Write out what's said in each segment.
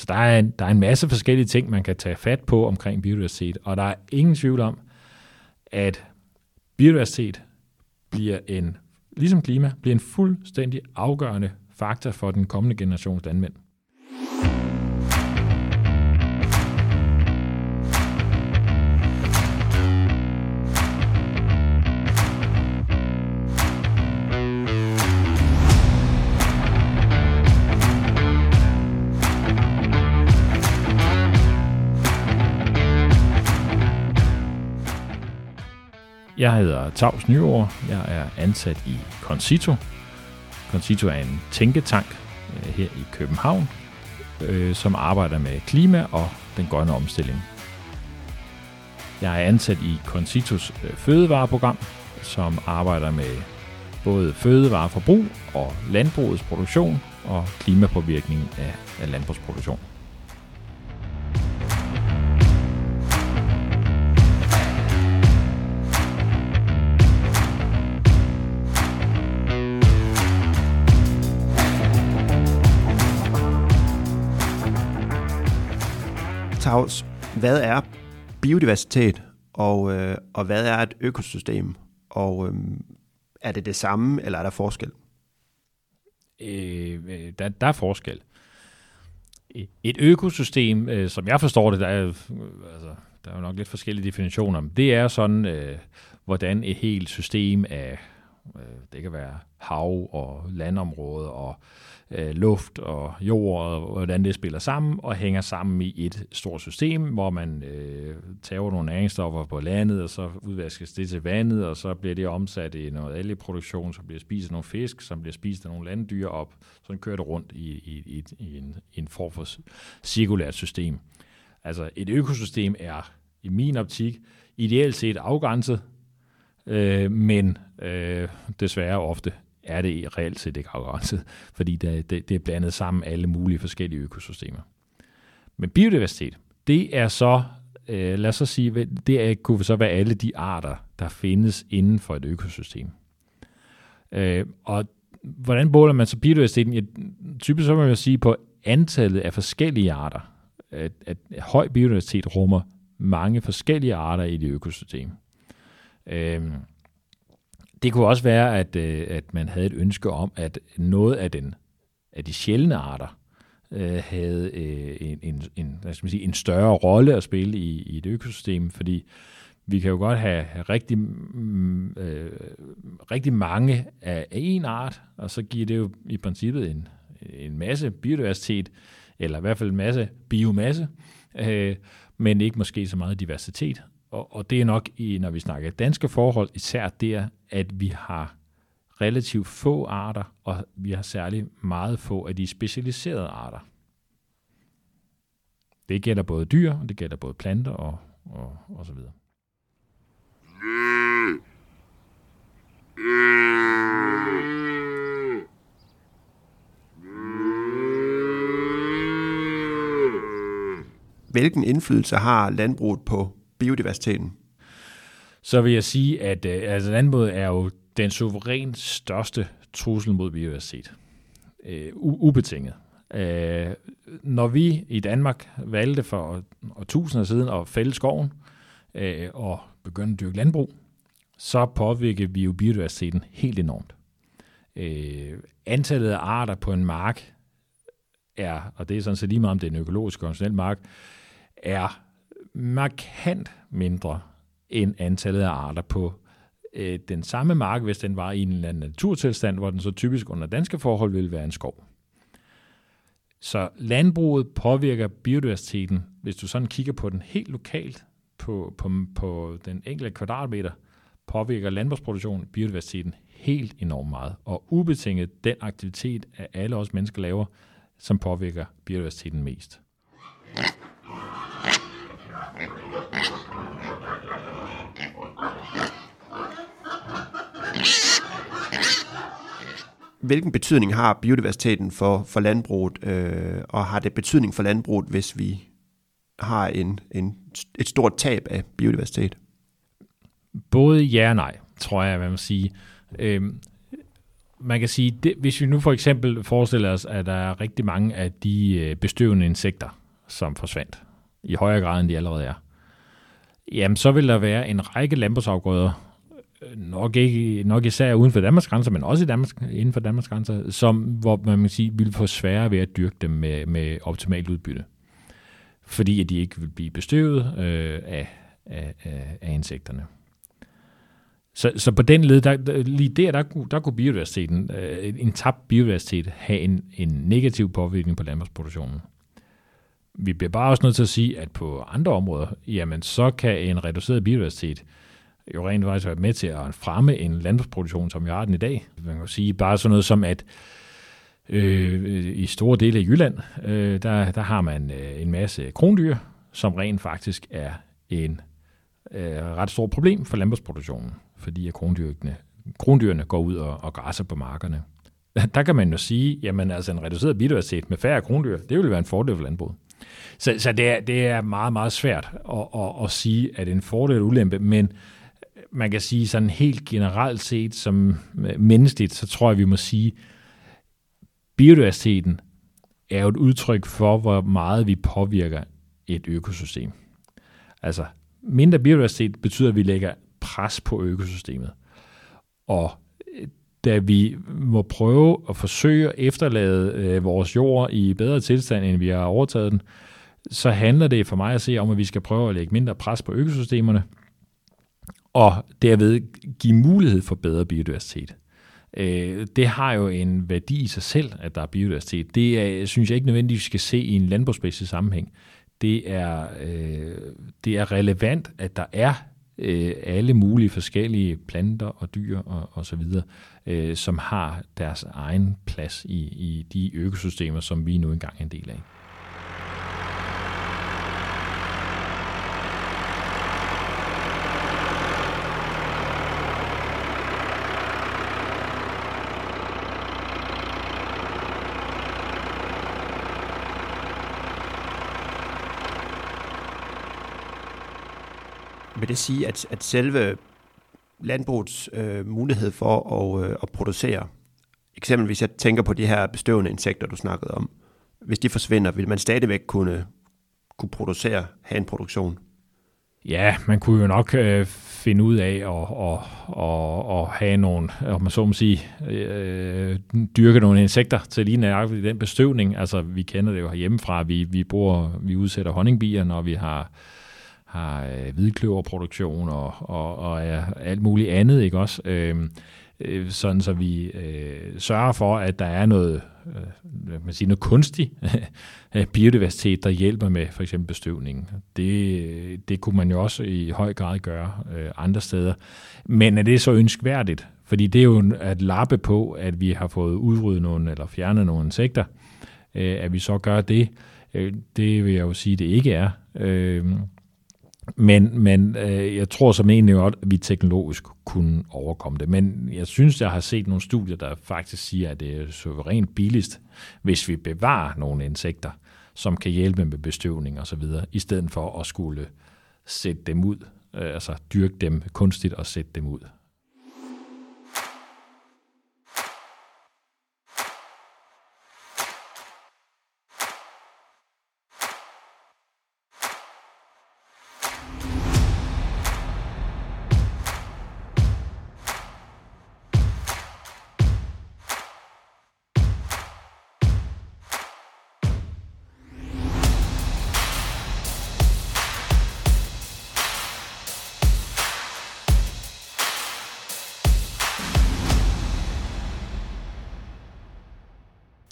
Så der er, en, der er en masse forskellige ting, man kan tage fat på omkring biodiversitet, og der er ingen tvivl om, at biodiversitet bliver en, ligesom klima, bliver en fuldstændig afgørende faktor for den kommende generations landmænd. Jeg hedder Tavs Nyår. Jeg er ansat i Concito. Concito er en tænketank øh, her i København, øh, som arbejder med klima og den grønne omstilling. Jeg er ansat i Concitos øh, fødevareprogram, som arbejder med både fødevareforbrug og landbrugets produktion og klimapåvirkning af landbrugsproduktion. Hvad er biodiversitet, og, øh, og hvad er et økosystem? Og øh, er det det samme, eller er der forskel? Øh, øh der, der er forskel. Et økosystem, øh, som jeg forstår det, der er, øh, altså, der er jo nok lidt forskellige definitioner, men det er sådan, øh, hvordan et helt system af, øh, det kan være hav og landområder og øh, luft og jord, og hvordan det spiller sammen, og hænger sammen i et stort system, hvor man øh, tager nogle næringsstoffer på landet, og så udvaskes det til vandet, og så bliver det omsat i noget algeproduktion, så bliver spist af nogle fisk, som bliver spist af nogle landdyr op, så kører det rundt i, i, i, i, en, i en form for cirkulært system. Altså et økosystem er i min optik ideelt set afgrænset, øh, men øh, desværre ofte er det reelt set ikke afgrænset, fordi det, det, det er blandet sammen alle mulige forskellige økosystemer. Men biodiversitet, det er så, øh, lad os så sige, det er, kunne så være alle de arter, der findes inden for et økosystem. Øh, og hvordan måler man så biodiversiteten? Ja, typisk så vil man sige på antallet af forskellige arter. At, at høj biodiversitet rummer mange forskellige arter i det økosystem. Øh, det kunne også være, at, øh, at man havde et ønske om, at noget af, den, af de sjældne arter øh, havde øh, en, en, en, hvad skal man sige, en større rolle at spille i, i et økosystem, fordi vi kan jo godt have, have rigtig, mm, øh, rigtig mange af, af en art, og så giver det jo i princippet en, en masse biodiversitet, eller i hvert fald en masse biomasse, øh, men ikke måske så meget diversitet og, og det er nok, i, når vi snakker danske forhold, især der, at vi har relativt få arter, og vi har særligt meget få af de specialiserede arter. Det gælder både dyr, og det gælder både planter og, og, og så videre. Hvilken indflydelse har landbruget på biodiversiteten? Så vil jeg sige, at øh, altså landbruget er jo den suverænt største trussel mod biodiversitet. Øh, ubetinget. Øh, når vi i Danmark valgte for tusinder siden at fælde skoven øh, og begynde at dyrke landbrug, så påvirker vi jo biodiversiteten helt enormt. Øh, antallet af arter på en mark er, og det er sådan set lige meget om det er en økologisk konventionel mark, er markant mindre end antallet af arter på øh, den samme mark, hvis den var i en eller anden naturtilstand, hvor den så typisk under danske forhold ville være en skov. Så landbruget påvirker biodiversiteten, hvis du sådan kigger på den helt lokalt, på, på, på den enkelte kvadratmeter, påvirker landbrugsproduktionen biodiversiteten helt enormt meget. Og ubetinget den aktivitet at alle os mennesker laver, som påvirker biodiversiteten mest. Hvilken betydning har biodiversiteten for, for landbruget, øh, og har det betydning for landbruget, hvis vi har en, en, et stort tab af biodiversitet? Både ja og nej, tror jeg, man må sige. Øhm, man kan sige, det, hvis vi nu for eksempel forestiller os, at der er rigtig mange af de øh, bestøvende insekter, som forsvandt, i højere grad end de allerede er, jamen så vil der være en række landbrugsafgrøder, nok, ikke, nok især uden for Danmarks grænser, men også i Danmarks, inden for Danmarks grænser, som, hvor man kan sige, vil få sværere ved at dyrke dem med, med optimalt udbytte. Fordi at de ikke vil blive bestøvet øh, af, af, af, af insekterne. Så, så på den led, der, der, lige der, der, der kunne biodiversiteten, øh, en tabt biodiversitet, have en, en negativ påvirkning på landbrugsproduktionen. Vi bliver bare også nødt til at sige, at på andre områder, jamen så kan en reduceret biodiversitet jo rent faktisk været med til at fremme en landbrugsproduktion, som vi har den i dag. Man kan sige bare sådan noget som, at øh, i store dele af Jylland, øh, der, der har man øh, en masse krondyr, som rent faktisk er en øh, ret stort problem for landbrugsproduktionen fordi at krondyrene, krondyrene går ud og, og græsser på markerne. Der kan man jo sige, jamen altså en reduceret biodiversitet med færre krondyr, det vil være en fordel for landbruget. Så, så det, er, det er meget, meget svært at, at, at sige, at det er en fordel og ulempe, men man kan sige sådan helt generelt set som øh, menneskeligt, så tror jeg, vi må sige, biodiversiteten er jo et udtryk for, hvor meget vi påvirker et økosystem. Altså, mindre biodiversitet betyder, at vi lægger pres på økosystemet. Og øh, da vi må prøve at forsøge at efterlade øh, vores jord i bedre tilstand, end vi har overtaget den, så handler det for mig at se om, at vi skal prøve at lægge mindre pres på økosystemerne, og derved give mulighed for bedre biodiversitet. Øh, det har jo en værdi i sig selv, at der er biodiversitet. Det er, synes jeg ikke nødvendigvis, vi skal se i en landbrugsmæssig sammenhæng. Det er, øh, det er relevant, at der er øh, alle mulige forskellige planter og dyr og, og så videre, øh, som har deres egen plads i, i de økosystemer, som vi nu engang er en del af. Vil det sige, at, at selve landbrugets øh, mulighed for at, øh, at producere, eksempelvis jeg tænker på de her bestøvende insekter, du snakkede om, hvis de forsvinder, vil man stadigvæk kunne, kunne producere, have en produktion? Ja, man kunne jo nok øh, finde ud af at, at, at, at have nogle, om man så må sige, øh, dyrke nogle insekter til lige nøjagtigt den bestøvning. Altså, vi kender det jo herhjemmefra. Vi, vi, bor, vi udsætter honningbier, når vi har har øh, hvidkløverproduktion og, og, og er alt muligt andet, ikke også? Øhm, øh, sådan så vi øh, sørger for, at der er noget, øh, man siger, noget kunstig øh, biodiversitet, der hjælper med for eksempel bestøvningen. Det, det kunne man jo også i høj grad gøre øh, andre steder. Men er det så ønskværdigt? Fordi det er jo at lappe på, at vi har fået udryddet nogle, eller fjernet nogle insekter, øh, at vi så gør det. Øh, det vil jeg jo sige, det ikke er. Øh, men, men øh, jeg tror som egentlig godt, at vi teknologisk kunne overkomme det. Men jeg synes, jeg har set nogle studier, der faktisk siger, at det er suverænt billigst, hvis vi bevarer nogle insekter, som kan hjælpe med bestøvning og så videre, i stedet for at skulle sætte dem ud, øh, altså dyrke dem kunstigt og sætte dem ud.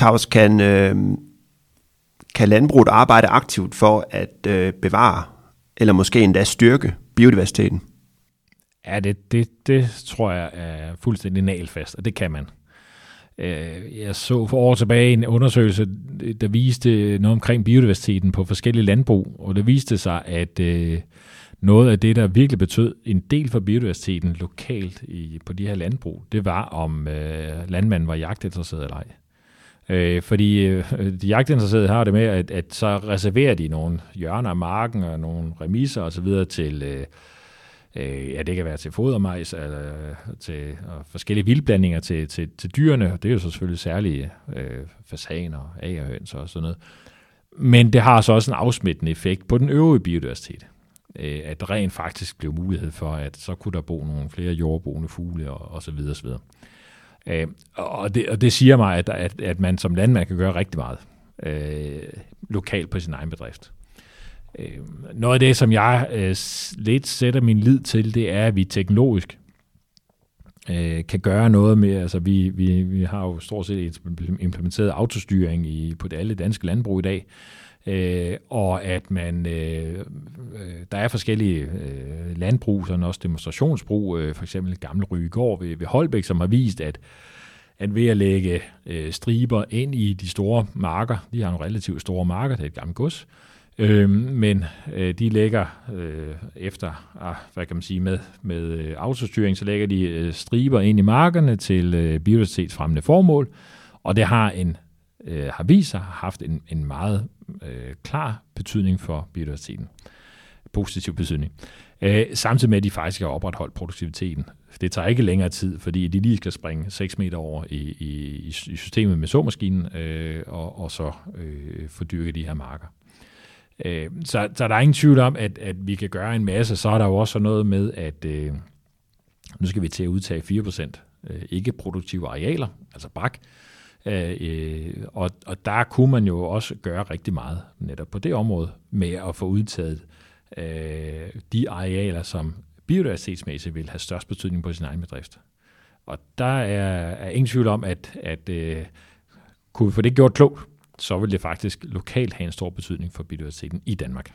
Tavs, kan, øh, kan landbruget arbejde aktivt for at øh, bevare, eller måske endda styrke biodiversiteten? Ja, det, det, det tror jeg er fuldstændig nalfast, og det kan man. Øh, jeg så for år tilbage en undersøgelse, der viste noget omkring biodiversiteten på forskellige landbrug, og det viste sig, at øh, noget af det, der virkelig betød en del for biodiversiteten lokalt i, på de her landbrug, det var, om øh, landmanden var jagtinteresseret eller ej. Øh, fordi øh, de jagtinteresserede har det med, at, at så reserverer de nogle hjørner af marken og nogle remisser osv. til, øh, Øh, ja, det kan være til fodermajs, eller øh, til og forskellige vildblandinger til, til, til dyrene. Det er jo så selvfølgelig særlige øh, fasaner, agerhøns og sådan noget. Men det har så også en afsmittende effekt på den øvrige biodiversitet. Øh, at rent faktisk blev mulighed for, at så kunne der bo nogle flere jordboende fugle og, og så videre, så videre. Øh, og, det, og det siger mig, at, at, at man som landmand kan gøre rigtig meget øh, lokalt på sin egen bedrift. Øh, noget af det, som jeg øh, lidt sætter min lid til, det er, at vi teknologisk øh, kan gøre noget med, altså vi, vi, vi har jo stort set implementeret autostyring i, på det alle danske landbrug i dag, øh, og at man, øh, øh, der er forskellige øh, landbrug, sådan også demonstrationsbrug, øh, for eksempel Gamle Rygegård ved, ved Holbæk, som har vist, at at ved at lægge øh, striber ind i de store marker, de har nogle relativt store marker, det er et gammelt gods, øh, men øh, de lægger øh, efter, ah, hvad kan man sige, med, med øh, autostyring, så lægger de øh, striber ind i markerne til øh, biodiversitetsfremmende formål, og det har en øh, har vist sig har haft en, en meget øh, klar betydning for biodiversiteten. Positiv betydning. Øh, samtidig med, at de faktisk har opretholdt produktiviteten. Det tager ikke længere tid, fordi de lige skal springe 6 meter over i, i, i systemet med såmaskinen, øh, og, og så øh, fordyrke de her marker. Øh, så, så der er ingen tvivl om, at, at vi kan gøre en masse. Så er der jo også noget med, at øh, nu skal vi til at udtage 4% øh, ikke-produktive arealer, altså bak, Øh, Øh, øh, og, og der kunne man jo også gøre rigtig meget netop på det område med at få udtaget øh, de arealer, som biodiversitetsmæssigt vil have størst betydning på sin egen bedrift. Og der er, er ingen tvivl om, at, at øh, kunne vi få det gjort klogt, så vil det faktisk lokalt have en stor betydning for biodiversiteten i Danmark.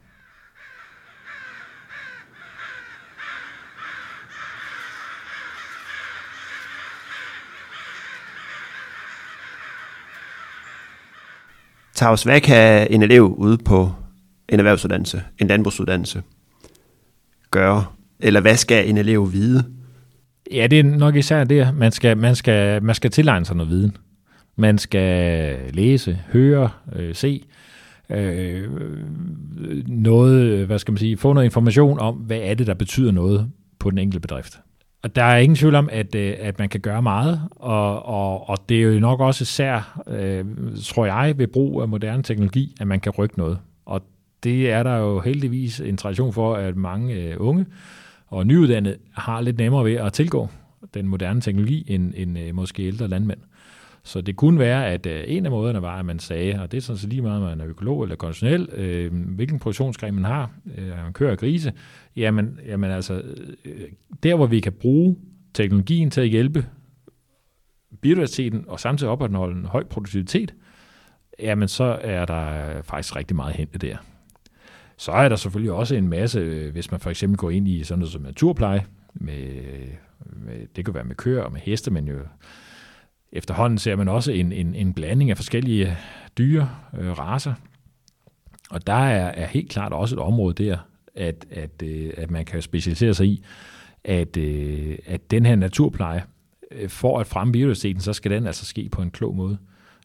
Tavs, hvad kan en elev ude på en erhvervsuddannelse, en landbrugsuddannelse, gøre? Eller hvad skal en elev vide? Ja, det er nok især det. Man skal, man skal, man skal tilegne sig noget viden. Man skal læse, høre, øh, se øh, noget, hvad skal man sige, få noget information om, hvad er det, der betyder noget på den enkelte bedrift. Og der er ingen tvivl om, at, øh, at man kan gøre meget, og, og, og det er jo nok også især, øh, tror jeg, ved brug af moderne teknologi, at man kan rykke noget. Og det er der jo heldigvis en tradition for, at mange øh, unge og nyuddannede har lidt nemmere ved at tilgå den moderne teknologi end, end øh, måske ældre landmænd. Så det kunne være, at øh, en af måderne var, at man sagde, og det er sådan set lige meget, om man er økolog eller konventionel, øh, hvilken produktionsgren man har, øh, man kører grise, jamen, jamen altså, øh, der hvor vi kan bruge teknologien til at hjælpe biodiversiteten og samtidig opretholde en høj produktivitet, jamen så er der faktisk rigtig meget hente der. Så er der selvfølgelig også en masse, øh, hvis man for eksempel går ind i sådan noget som naturpleje, med, med, det kan være med køer og med heste, men jo efterhånden ser man også en, en, en blanding af forskellige dyre, øh, raser. Og der er, er helt klart også et område der, at, at, øh, at man kan specialisere sig i, at, øh, at den her naturpleje, øh, for at fremme biodiversiteten, så skal den altså ske på en klog måde.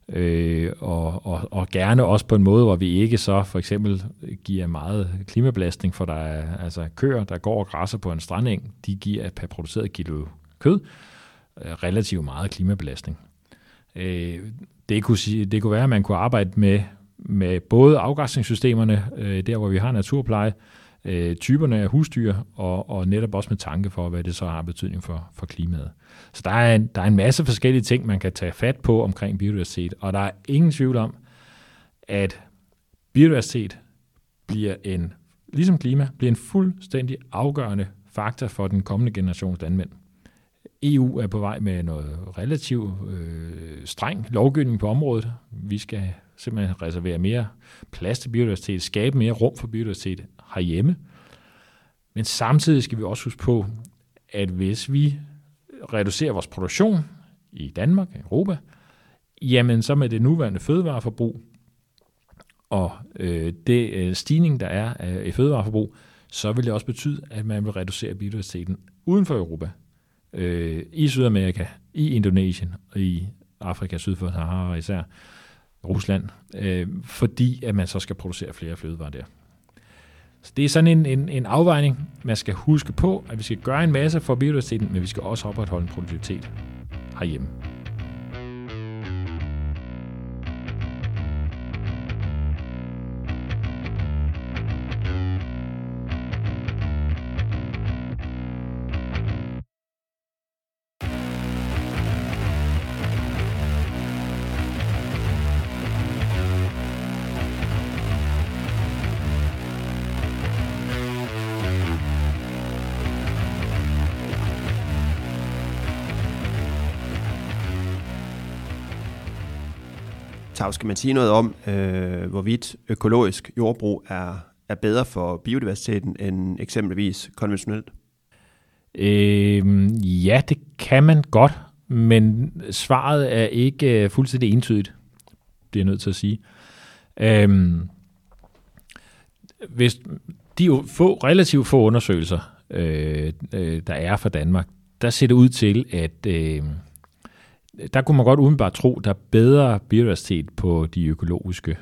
Øh, og, og, og gerne også på en måde, hvor vi ikke så for eksempel giver meget klimabelastning, for der er altså køer, der går og græsser på en strandeng, de giver per produceret kilo kød øh, Øh, relativt meget klimabelastning. Øh, det, kunne sige, det kunne være, at man kunne arbejde med, med både afgræsningssystemerne, øh, der hvor vi har naturpleje, øh, typerne af husdyr, og, og netop også med tanke for, hvad det så har betydning for, for klimaet. Så der er, en, der er en masse forskellige ting, man kan tage fat på omkring biodiversitet, og der er ingen tvivl om, at biodiversitet bliver en, ligesom klima, bliver en fuldstændig afgørende faktor for den kommende generations landmænd. EU er på vej med noget relativt øh, streng lovgivning på området. Vi skal simpelthen reservere mere plads til biodiversitet, skabe mere rum for biodiversitet herhjemme. Men samtidig skal vi også huske på, at hvis vi reducerer vores produktion i Danmark og Europa, jamen så med det nuværende fødevareforbrug og øh, det øh, stigning, der er øh, i fødevareforbrug, så vil det også betyde, at man vil reducere biodiversiteten uden for Europa. Øh, I Sydamerika, i Indonesien og i Afrika syd for Sahara især, Rusland, øh, fordi at man så skal producere flere fødevarer der. Så det er sådan en, en, en afvejning, man skal huske på, at vi skal gøre en masse for biodiversiteten, men vi skal også opretholde en produktivitet herhjemme. Tav, skal man sige noget om, øh, hvorvidt økologisk jordbrug er, er bedre for biodiversiteten end eksempelvis konventionelt? Øh, ja, det kan man godt, men svaret er ikke øh, fuldstændig entydigt, det er jeg nødt til at sige. Øh, hvis de få, relativt få undersøgelser, øh, øh, der er for Danmark, der ser det ud til, at øh, der kunne man godt udenbart tro, der er bedre biodiversitet på de økologiske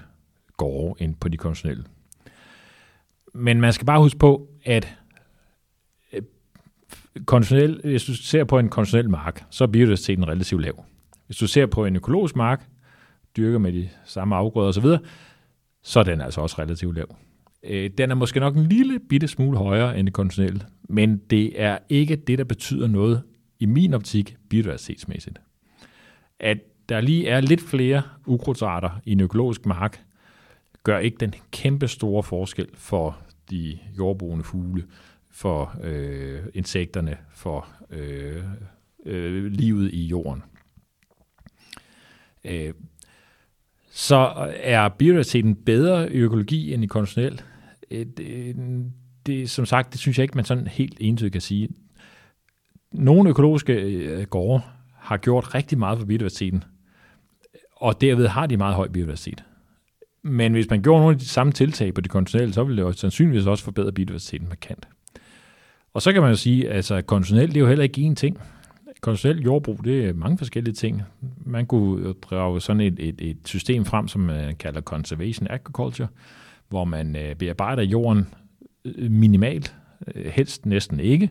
gårde end på de konventionelle. Men man skal bare huske på, at øh, konventionel, hvis du ser på en konventionel mark, så er biodiversiteten relativt lav. Hvis du ser på en økologisk mark, dyrker med de samme afgrøder osv., så er den altså også relativt lav. Øh, den er måske nok en lille bitte smule højere end det konventionelle, men det er ikke det, der betyder noget i min optik biodiversitetsmæssigt at der lige er lidt flere ukrudtsarter i en økologisk mark, gør ikke den kæmpe store forskel for de jordboende fugle, for øh, insekterne, for øh, øh, livet i jorden. Øh, så er biodiversiteten bedre i økologi end i konventionel. Øh, det, det, som sagt, det synes jeg ikke, man sådan helt entydigt kan sige. Nogle økologiske øh, gårde har gjort rigtig meget for biodiversiteten, og derved har de meget høj biodiversitet. Men hvis man gjorde nogle af de samme tiltag på det konventionelle, så ville det jo sandsynligvis også forbedre biodiversiteten markant. Og så kan man jo sige, at altså, konventionelt det er jo heller ikke én ting. Konventionelt jordbrug, det er mange forskellige ting. Man kunne drage sådan et, et, et system frem, som man kalder conservation agriculture, hvor man øh, bearbejder jorden øh, minimalt, øh, helst næsten ikke,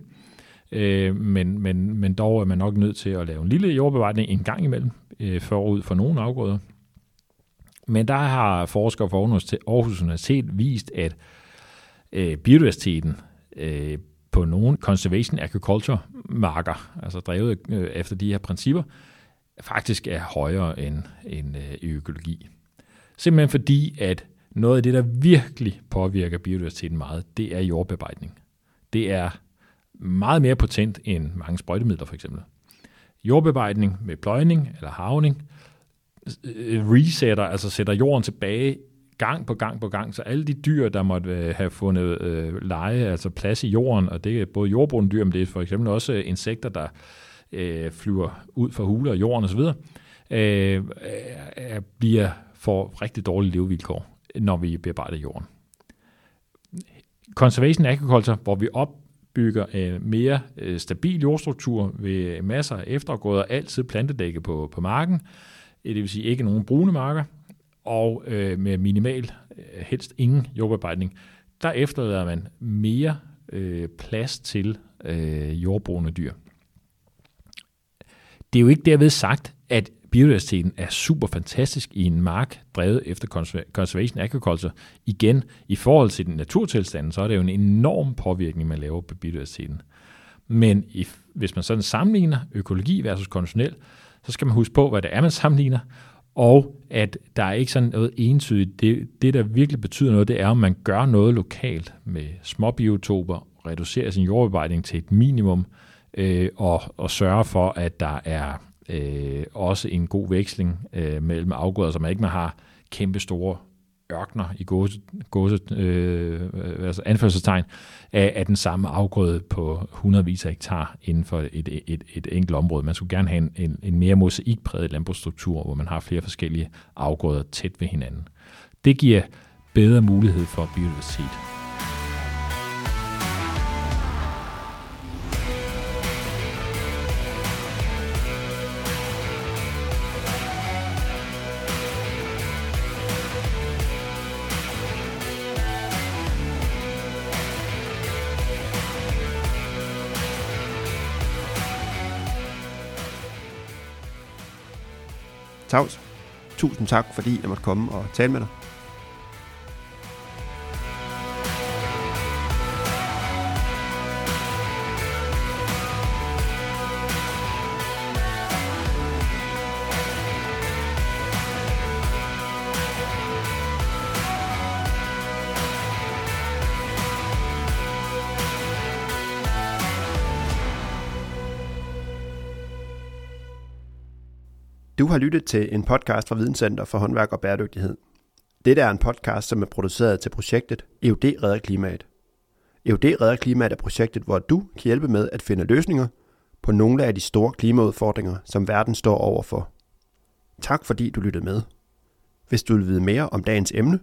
Øh, men, men, men dog er man nok nødt til at lave en lille jordbevaring en gang imellem, øh, forud for nogle afgrøder. Men der har forskere fra Aarhus Universitet vist, at øh, biodiversiteten øh, på nogle conservation agriculture marker, altså drevet øh, efter de her principper, faktisk er højere end, end øh, økologi. Simpelthen fordi, at noget af det, der virkelig påvirker biodiversiteten meget, det er jordbearbejdning. Det er meget mere potent end mange sprøjtemidler for eksempel. Jordbearbejdning med pløjning eller havning øh, øh, resetter, altså sætter jorden tilbage gang på gang på gang, så alle de dyr, der måtte øh, have fundet øh, leje, altså plads i jorden, og det er både jordbrugende dyr, men det er for eksempel også insekter, der øh, flyver ud fra huler og jorden osv., øh, øh, bliver for rigtig dårlige levevilkår, når vi bearbejder jorden. Conservation agriculture, hvor vi op bygger en mere øh, stabil jordstruktur ved masser af efterafgrøder, altid plantedække på, på marken, øh, det vil sige ikke nogen brune marker, og øh, med minimal, øh, helst ingen jordbearbejdning, der efterlader man mere øh, plads til øh, jordbrugende dyr. Det er jo ikke derved sagt, at biodiversiteten er super fantastisk i en mark drevet efter conservation agriculture. Igen, i forhold til den naturtilstanden, så er det jo en enorm påvirkning, man laver på biodiversiteten. Men i, hvis man sådan sammenligner økologi versus konventionel, så skal man huske på, hvad det er, man sammenligner, og at der er ikke sådan noget entydigt. Det, det, der virkelig betyder noget, det er, om man gør noget lokalt med små biotoper, reducerer sin jordbearbejdning til et minimum, øh, og, og sørger for, at der er øh, også en god veksling øh, mellem afgrøder, så man ikke man har kæmpe store ørkner i gåse, gåse øh, altså anførselstegn af, af den samme afgrøde på hundredvis af hektar inden for et, et, et, et enkelt område. Man skulle gerne have en, en, en mere mosaikpræget landbrugsstruktur, hvor man har flere forskellige afgrøder tæt ved hinanden. Det giver bedre mulighed for biodiversitet. Tavs, tusind tak, fordi jeg måtte komme og tale med dig. Du har lyttet til en podcast fra Videnscenter for håndværk og bæredygtighed. Dette er en podcast, som er produceret til projektet EUD Redder Klimaet. EUD Redder Klimaet er projektet, hvor du kan hjælpe med at finde løsninger på nogle af de store klimaudfordringer, som verden står overfor. Tak fordi du lyttede med. Hvis du vil vide mere om dagens emne,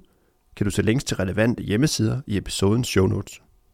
kan du se links til relevante hjemmesider i episodens show notes.